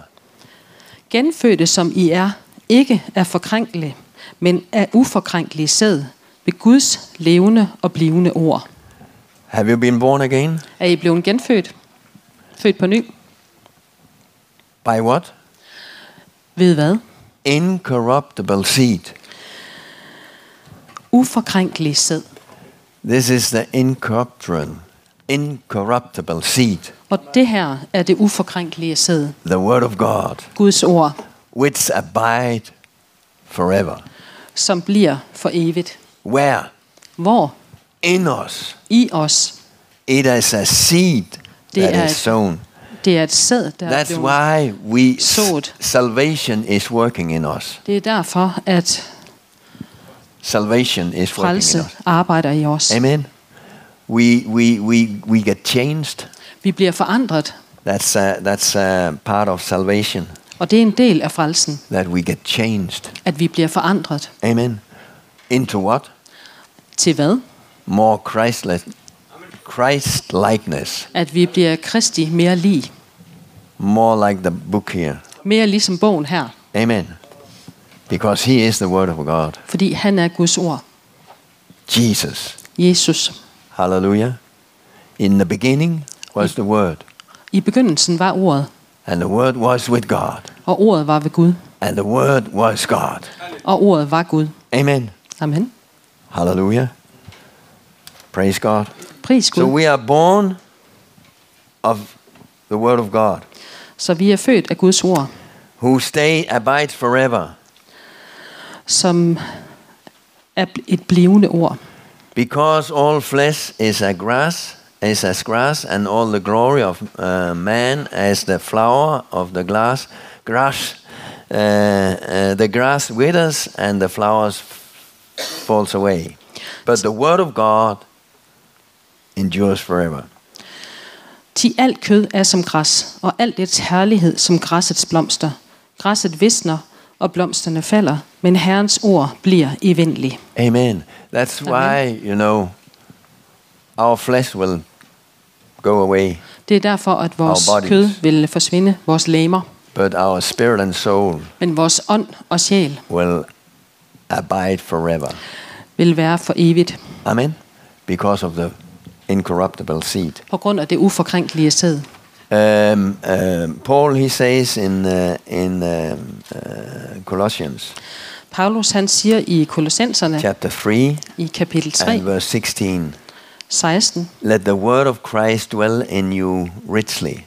S3: Genfødte som I er, ikke er forkrænkelige, men er uforkrænkelige sæd ved Guds levende og blivende ord.
S2: Have you been born again?
S3: Er I blevet genfødt? Født på ny?
S2: By what?
S3: Ved hvad?
S2: Incorruptible seed.
S3: Uforkrænkelig sæd.
S2: This is the incorruptible, incorruptible seed,
S3: Og det her er det uforkrænkelige sæd.
S2: the word of God,
S3: Guds ord,
S2: which abide forever.
S3: som bliver for evigt.
S2: Where?
S3: Hvor?
S2: In us.
S3: I os.
S2: It is a seed
S3: Det
S2: that
S3: er
S2: is sown.
S3: Det er et sæd, der er
S2: That's
S3: blevet...
S2: why we
S3: sået.
S2: salvation is working in us.
S3: Det er derfor, at
S2: Salvation is working in us.
S3: arbejder i os.
S2: Amen. We we we we get changed.
S3: Vi bliver forandret,
S2: That's uh, that's uh, part of salvation
S3: og det er en del af frelsen,
S2: that we get changed.
S3: at vi bliver forandret.
S2: Amen. Into what?
S3: Til hvad?
S2: More Christless, Christ likeness.
S3: At vi bliver kristi mere lig.
S2: More like the book here.
S3: Mere ligesom bogen her.
S2: Amen. Because He is the Word of God.
S3: Fordi han er Guds ord.
S2: Jesus.
S3: Jesus.
S2: Hallelujah. In the beginning was the Word,
S3: I begyndelsen var ordet,
S2: and the Word was with God,
S3: og ordet var ved Gud,
S2: and the Word was God.
S3: og ordet var Gud.
S2: Amen.
S3: Amen.
S2: Hallelujah. Praise God.
S3: Pris
S2: So
S3: Gud.
S2: we are born of the Word of God,
S3: Så vi er født af Guds ord,
S2: who stay abides forever,
S3: som er et blivende ord.
S2: because all flesh is a grass, is as grass, and all the glory of uh, man as the flower of the glass grass. Uh, uh, the grass withers and the flowers falls away, but the word of God endures forever.
S3: Ti alt kød er som græs, og alt dets herlighed som græssets blomster. Græsset visner, og blomsterne falder, men Herrens ord bliver evindelig.
S2: Amen. That's why, you know, our flesh will go away,
S3: Det er derfor, at vores kød vil forsvinde, vores læmer,
S2: but our spirit and soul
S3: men vores ånd og sjæl
S2: will abide forever.
S3: vil være for evigt,
S2: Amen. Because of the incorruptible seed.
S3: på grund af det uforkrænkelige sæd.
S2: Um, um, Paul, he says in uh, in um, uh, Colossians
S3: Paulus han siger i Kolossenserne
S2: chapter three
S3: i kapitel 3,
S2: and verse sixteen,
S3: 16,
S2: "Let the word of Christ dwell in you richly,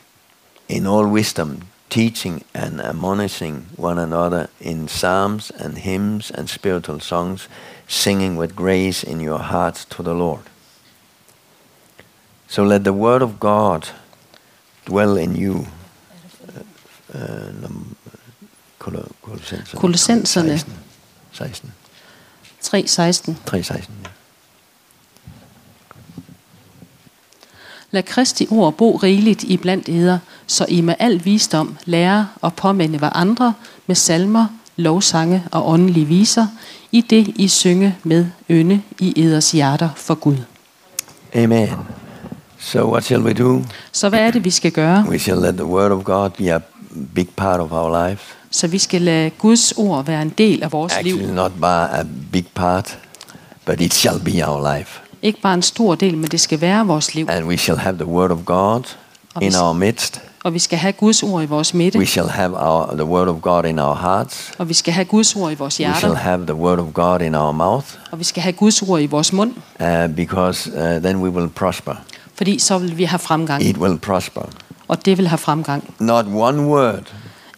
S2: in all wisdom, teaching and admonishing one another in psalms and hymns and spiritual songs, singing with grace in your hearts to the Lord." So let the word of God dwell in you. Uh, uh, Kolossenserne.
S3: Kolossenserne.
S2: 16. 16.
S3: 3, 16. Lad Kristi ord bo rigeligt i blandt eder, så I med al visdom lærer og påminde hverandre med salmer, lovsange og åndelige viser, i det I synge med ynde i eders hjerter for Gud.
S2: Amen. So what shall we do?
S3: Så hvad er det, vi skal gøre?
S2: We shall let the word of God be a big part of our life.
S3: Så vi skal lade Guds ord være en del af vores liv.
S2: Actually, not bare a big part, but it shall be our life.
S3: Ikke bare en stor del, men det skal være vores liv.
S2: And we shall have the word of God in our midst.
S3: Og vi skal have Guds ord i vores midte.
S2: We shall have our, the word of God in our hearts.
S3: Og vi skal have Guds ord i vores
S2: We shall
S3: hjerter.
S2: have the word of God in our mouth,
S3: Og vi skal have Guds ord i vores mund.
S2: uh, because uh, then we will prosper.
S3: Fordi så vil vi have fremgang.
S2: It will prosper.
S3: Og det vil have fremgang.
S2: Not one word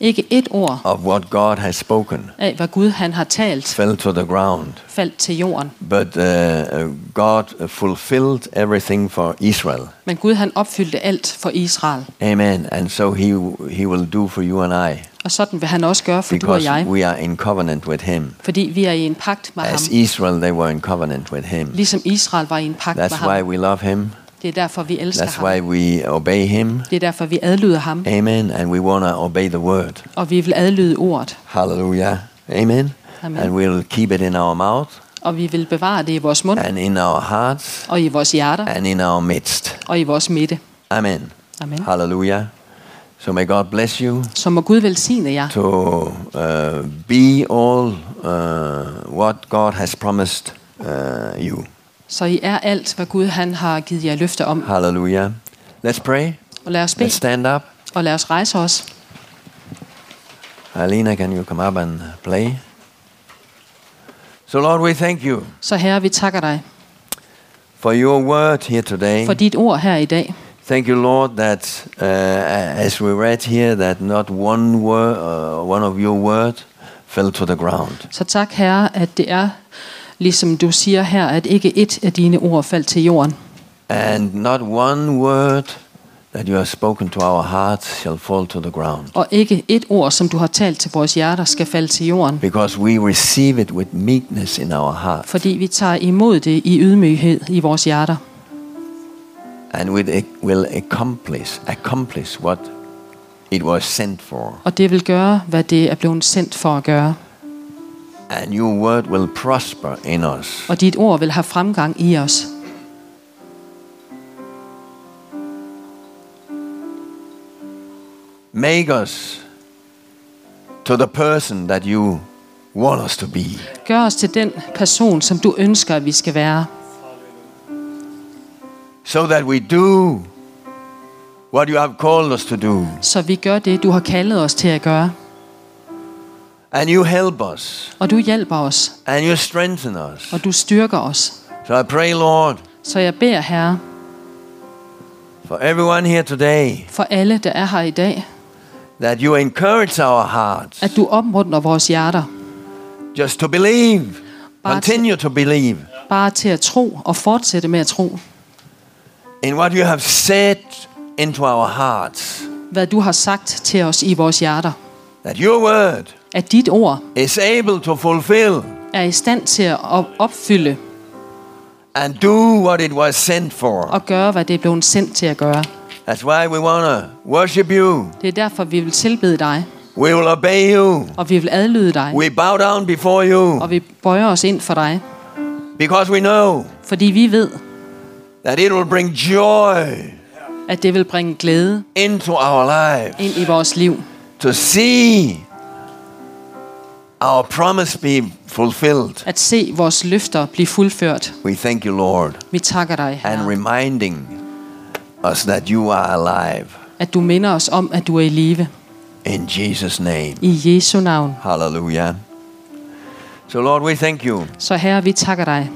S3: Ikke et ord
S2: of what God has spoken
S3: af, hvad Gud han har talt,
S2: fell to the ground,
S3: faldt til jorden.
S2: but uh, uh, God fulfilled everything for Israel.
S3: Men Gud han opfyldte alt for Israel.
S2: Amen. And so he he will do for you and I
S3: Og sådan vil han også gøre for du og
S2: because
S3: jeg.
S2: we are in covenant with him.
S3: Fordi vi er i en pagt med ham.
S2: As Israel they were in covenant with him.
S3: Ligesom Israel var i en pagt med
S2: That's why
S3: ham.
S2: we love him.
S3: Det er derfor, vi elsker
S2: That's why
S3: ham.
S2: we obey him.
S3: Det er derfor, vi adlyder ham.
S2: Amen. And we want to obey the word.
S3: Og vi vil adlyde ordet.
S2: Hallelujah. Amen.
S3: Amen.
S2: And we'll keep it in our mouth
S3: Og vi vil bevare det i vores mund.
S2: and in our hearts
S3: Og i vores hjerter.
S2: and in our midst.
S3: Og i vores midte.
S2: Amen.
S3: Amen.
S2: Hallelujah. So may God bless you
S3: Så må Gud velsigne jer.
S2: to uh, be all uh, what God has promised uh, you.
S3: Så I er alt, hvad Gud han har givet jer løfte om.
S2: Hallelujah. Let's pray.
S3: Og lad os
S2: Let's
S3: bede.
S2: stand up.
S3: Og lad os rejse os.
S2: Alina, can you come up and play? So, Lord, we thank you
S3: Så herre, vi takker dig
S2: for your word here today.
S3: for dit ord her i dag.
S2: Thank you, Lord, that uh, as we read here, that not one word, uh, one of your word, fell to the ground.
S3: Så tak herre, at det er Ligesom du siger her, at ikke et af dine ord faldt til jorden.
S2: And not one word that you have spoken to our hearts shall fall to the ground.
S3: Og ikke et ord, som du har talt til vores hjerter, skal falde til jorden.
S2: Because we receive it with meekness in our heart
S3: Fordi vi tager imod det i ydmyghed i vores hjerter.
S2: and we will accomplish, accomplish what it was sent for.
S3: Og det vil gøre, hvad det er blevet sendt for at gøre.
S2: And your word will prosper in us.
S3: Og dit ord vil have fremgang i os.
S2: Make us to the person that you want us to be.
S3: Gør os til den person, som du ønsker, at vi skal være.
S2: So that we do what you have called us to do.
S3: Så vi gør det, du har kaldet os til at gøre.
S2: And you help us.
S3: Og du hjælper os,
S2: And you strengthen us.
S3: og du styrker os.
S2: So I pray, Lord,
S3: Så jeg beder, Herre,
S2: for everyone here today,
S3: for alle, der er her i dag,
S2: that you encourage our hearts
S3: at du opmuntrer vores hjerter,
S2: just to believe,
S3: Bare
S2: continue to believe
S3: bare til at tro og fortsætte med at tro,
S2: in what you have said into our hearts.
S3: hvad du har sagt til os i vores hjerter.
S2: That your word
S3: At dit ord
S2: is able to fulfill
S3: er i stand til at op- opfylde
S2: and do what it was sent for.
S3: og gøre, hvad det er blevet sendt til at gøre.
S2: That's why we want to worship you.
S3: Det er derfor, vi vil tilbede dig,
S2: We will obey you.
S3: og vi vil adlyde dig,
S2: We bow down before you
S3: og vi bøjer os ind for dig,
S2: because we know
S3: fordi vi ved,
S2: that it will bring joy
S3: at det vil bringe glæde
S2: into our lives
S3: ind i vores liv,
S2: to see our promise be fulfilled.
S3: at se vores løfter blive fuldført.
S2: We thank you, Lord,
S3: Vi takker dig,
S2: and
S3: Herre,
S2: reminding us that you are alive.
S3: at du minder os om, at du er i live.
S2: In Jesus' name.
S3: I Jesu navn.
S2: Hallelujah. So, Lord, we thank you.
S3: Så Herre, vi takker dig.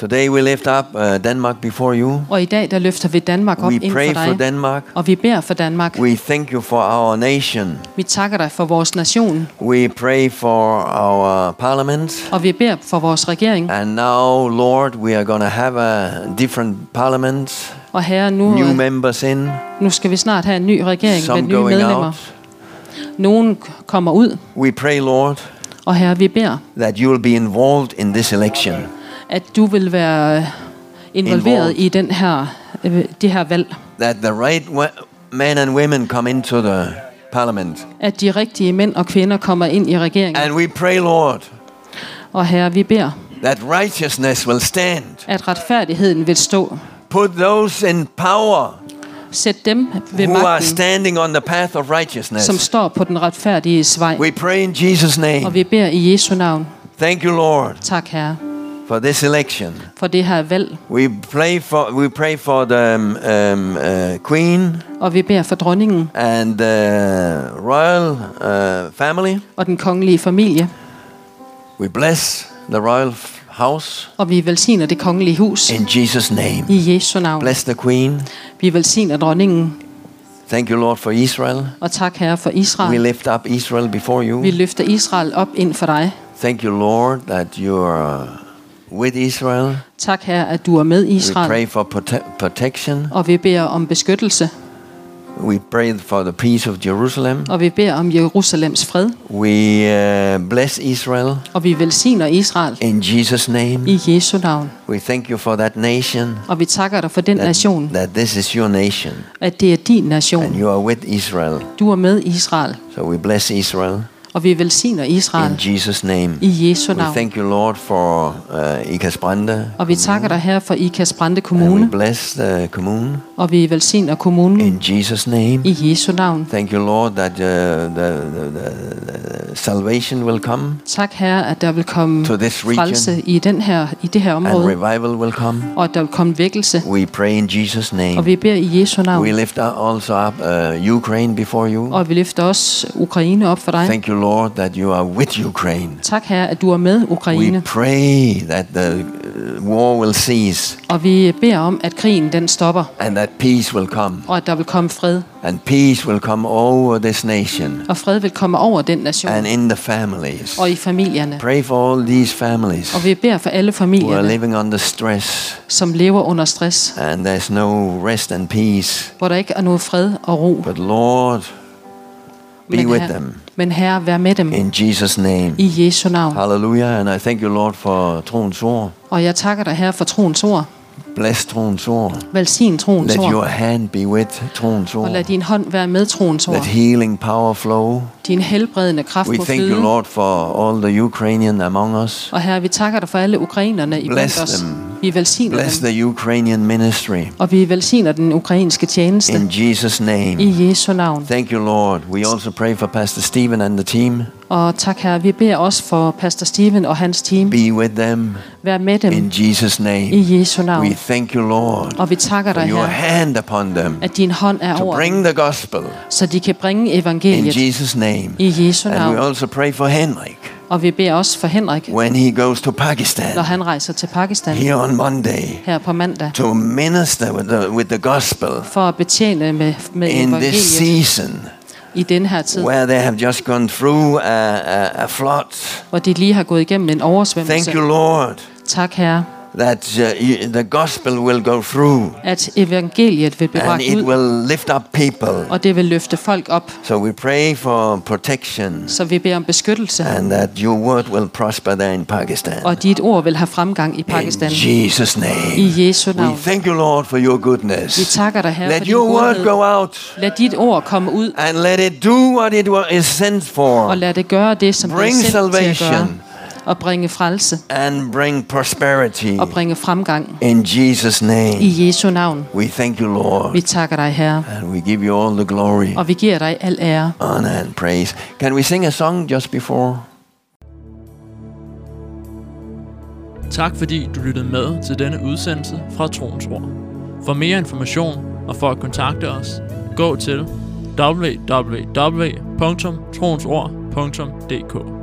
S2: Today we lift up uh, Denmark before you.
S3: Og i dag, der løfter vi Danmark op
S2: We
S3: ind
S2: pray
S3: for
S2: for
S3: dig.
S2: Denmark.
S3: Og vi beder for Danmark.
S2: We thank you for our nation.
S3: Vi takker dig for vores nation.
S2: We pray for our parliament.
S3: Og vi beder for vores regering.
S2: And now, Lord, we are going to have a different parliament,
S3: Og Herre, nu,
S2: new
S3: øh,
S2: members in,
S3: nu skal vi snart have en ny regering med
S2: some
S3: nye
S2: going
S3: medlemmer.
S2: out.
S3: Nogen kommer ud.
S2: We pray, Lord,
S3: Og Herre, vi beder,
S2: that you will be involved in this election.
S3: At du vil være involveret i den her, øh, det her valg.
S2: That the right men and women come into the parliament.
S3: At de rigtige mænd og kvinder kommer ind i regeringen.
S2: And we pray, Lord,
S3: Og Herre, vi beder,
S2: that righteousness will stand.
S3: at retfærdigheden vil stå.
S2: Put those in power
S3: Sæt dem ved
S2: who are
S3: magten,
S2: standing on the path of righteousness.
S3: som står på den retfærdige vej.
S2: We pray in Jesus'
S3: Og
S2: name.
S3: vi beder i Jesu navn.
S2: Thank you, Lord,
S3: Tak, Herre,
S2: for this election.
S3: for det her valg.
S2: We pray for we pray for the um, um, uh, Queen
S3: Og vi beder for dronningen
S2: and the royal uh, family.
S3: og den kongelige familie.
S2: We bless the royal house
S3: Og vi velsigner det kongelige hus
S2: in Jesus' name.
S3: i Jesu navn.
S2: Bless the Queen.
S3: Vi velsigner dronningen.
S2: Thank you, Lord, for Israel.
S3: Og tak, Herre, for Israel.
S2: We lift up Israel before
S3: Vi
S2: you.
S3: løfter Israel op ind for dig.
S2: Thank you, Lord, that you are with Israel.
S3: Tak, Herre, at du er med
S2: We
S3: Israel.
S2: pray for prote- protection.
S3: Og vi beder om beskyttelse.
S2: We pray for the peace of Jerusalem.
S3: Og vi beder om Jerusalems fred.
S2: We uh, bless Israel
S3: Og vi velsigner Israel
S2: in Jesus' name.
S3: i Jesu navn.
S2: We thank you for that nation.
S3: Og vi takker dig for den nation,
S2: That, that this is your nation
S3: at det er din
S2: and
S3: nation.
S2: you are with Israel.
S3: Du er med Israel.
S2: So we bless Israel
S3: Og vi velsigner Israel
S2: in Jesus' name.
S3: i Jesu
S2: We
S3: navn.
S2: thank you, Lord, for uh, Ikasbrande.
S3: Og vi takker dig her for Ikas Brande
S2: And we
S3: Kommune.
S2: bless the commune
S3: Og vi velsigner kommunen
S2: in Jesus' name.
S3: i Jesu navn.
S2: Thank you, Lord, that uh, the, the, the, salvation will come
S3: Tak herre, at der vil komme
S2: to this region
S3: frelse i, den her, i det her
S2: and
S3: område.
S2: revival will come.
S3: Og at der vil komme vækkelse.
S2: We pray in Jesus'
S3: Og
S2: name.
S3: vi beder i Jesu navn.
S2: We lift also up uh, Ukraine before you.
S3: Og vi løfter også Ukraine op for dig.
S2: Thank you, Lord, that you are with Ukraine.
S3: Tak herre, at du er med
S2: We
S3: Ukraine.
S2: pray that the uh, war will cease
S3: Og vi beder om, at krigen den stopper,
S2: and that peace will come.
S3: og at der vil komme fred.
S2: And peace will come over this nation
S3: Og fred vil komme over den nation
S2: and in the families.
S3: og i familierne.
S2: Pray for all these families
S3: Og vi beder for alle
S2: who are
S3: familierne,
S2: living under stress
S3: som lever under stress,
S2: and there's no rest and peace.
S3: hvor der ikke er noget fred og ro.
S2: But Lord, be with them
S3: men herre, vær med dem
S2: in Jesus' name.
S3: i Jesu navn.
S2: Hallelujah. And I thank you, Lord, for troens ord.
S3: Og jeg takker dig her for troens ord.
S2: Bless troens ord.
S3: Velsign troens
S2: Let your
S3: ord.
S2: hand be with troens
S3: Og lad
S2: ord.
S3: din hånd være med troens
S2: Let
S3: ord.
S2: healing power flow.
S3: Din helbredende kraft
S2: We
S3: må
S2: thank you. Lord, for all the Ukrainian among us.
S3: Og herre, vi takker dig for alle ukrainerne i blandt os.
S2: them.
S3: Vi velsigner
S2: Bless
S3: dem.
S2: the Ukrainian ministry.
S3: Og vi velsigner den ukrainske tjeneste
S2: In Jesus' name.
S3: i Jesu navn.
S2: Thank you, Lord. We also pray for Pastor Stephen and the team.
S3: Og tak herre, vi beder også for Pastor Steven og hans team.
S2: Be with them
S3: Vær med dem
S2: in Jesus' name.
S3: i Jesu navn.
S2: We thank you, Lord,
S3: Og vi takker dig
S2: your hand upon them
S3: at din hånd er
S2: to
S3: over
S2: bring the gospel
S3: så de kan bringe
S2: in
S3: evangeliet
S2: Jesus' name.
S3: i Jesu
S2: And we
S3: navn.
S2: also pray for Henrik
S3: Og vi beder også for Henrik,
S2: when he goes to
S3: når
S2: Pakistan
S3: han rejser til Pakistan
S2: here on Monday
S3: her på mandag,
S2: to minister with the, with the gospel
S3: for at betjene med, med
S2: in this
S3: evangeliet
S2: season
S3: i den her tid,
S2: where they have just gone through a, a, a flood.
S3: hvor de lige har gået igennem en
S2: Thank
S3: oversvømmelse.
S2: you, Lord,
S3: Tak herre,
S2: that uh, the gospel will go through
S3: at evangeliet vil blive
S2: and it
S3: ud,
S2: will lift up people.
S3: og det vil løfte folk op.
S2: So we pray for protection
S3: Så vi beder om beskyttelse,
S2: and that your word will prosper there in Pakistan.
S3: og dit ord vil have fremgang i Pakistan.
S2: In Jesus' name.
S3: I Jesu
S2: We thank you, Lord, for your goodness.
S3: Vi takker dig her for
S2: Let
S3: din
S2: your word go out
S3: Lad dit ord komme ud,
S2: and let it do what it is sent for
S3: og lad det gøre det, som det er
S2: Bring
S3: sendt til at gøre. Og bringe frelse
S2: and bring prosperity
S3: og bringe fremgang.
S2: in Jesus' name.
S3: I Jesu navn.
S2: We thank you, Lord,
S3: Vi takker dig, Herre,
S2: and we give you all the glory,
S3: og vi giver dig al ære.
S2: honor, and praise. Can we sing a song just before?
S1: Tak fordi du lyttede med til denne udsendelse fra Troens Ord. For mere information og for at kontakte os, gå til www.troensord.dk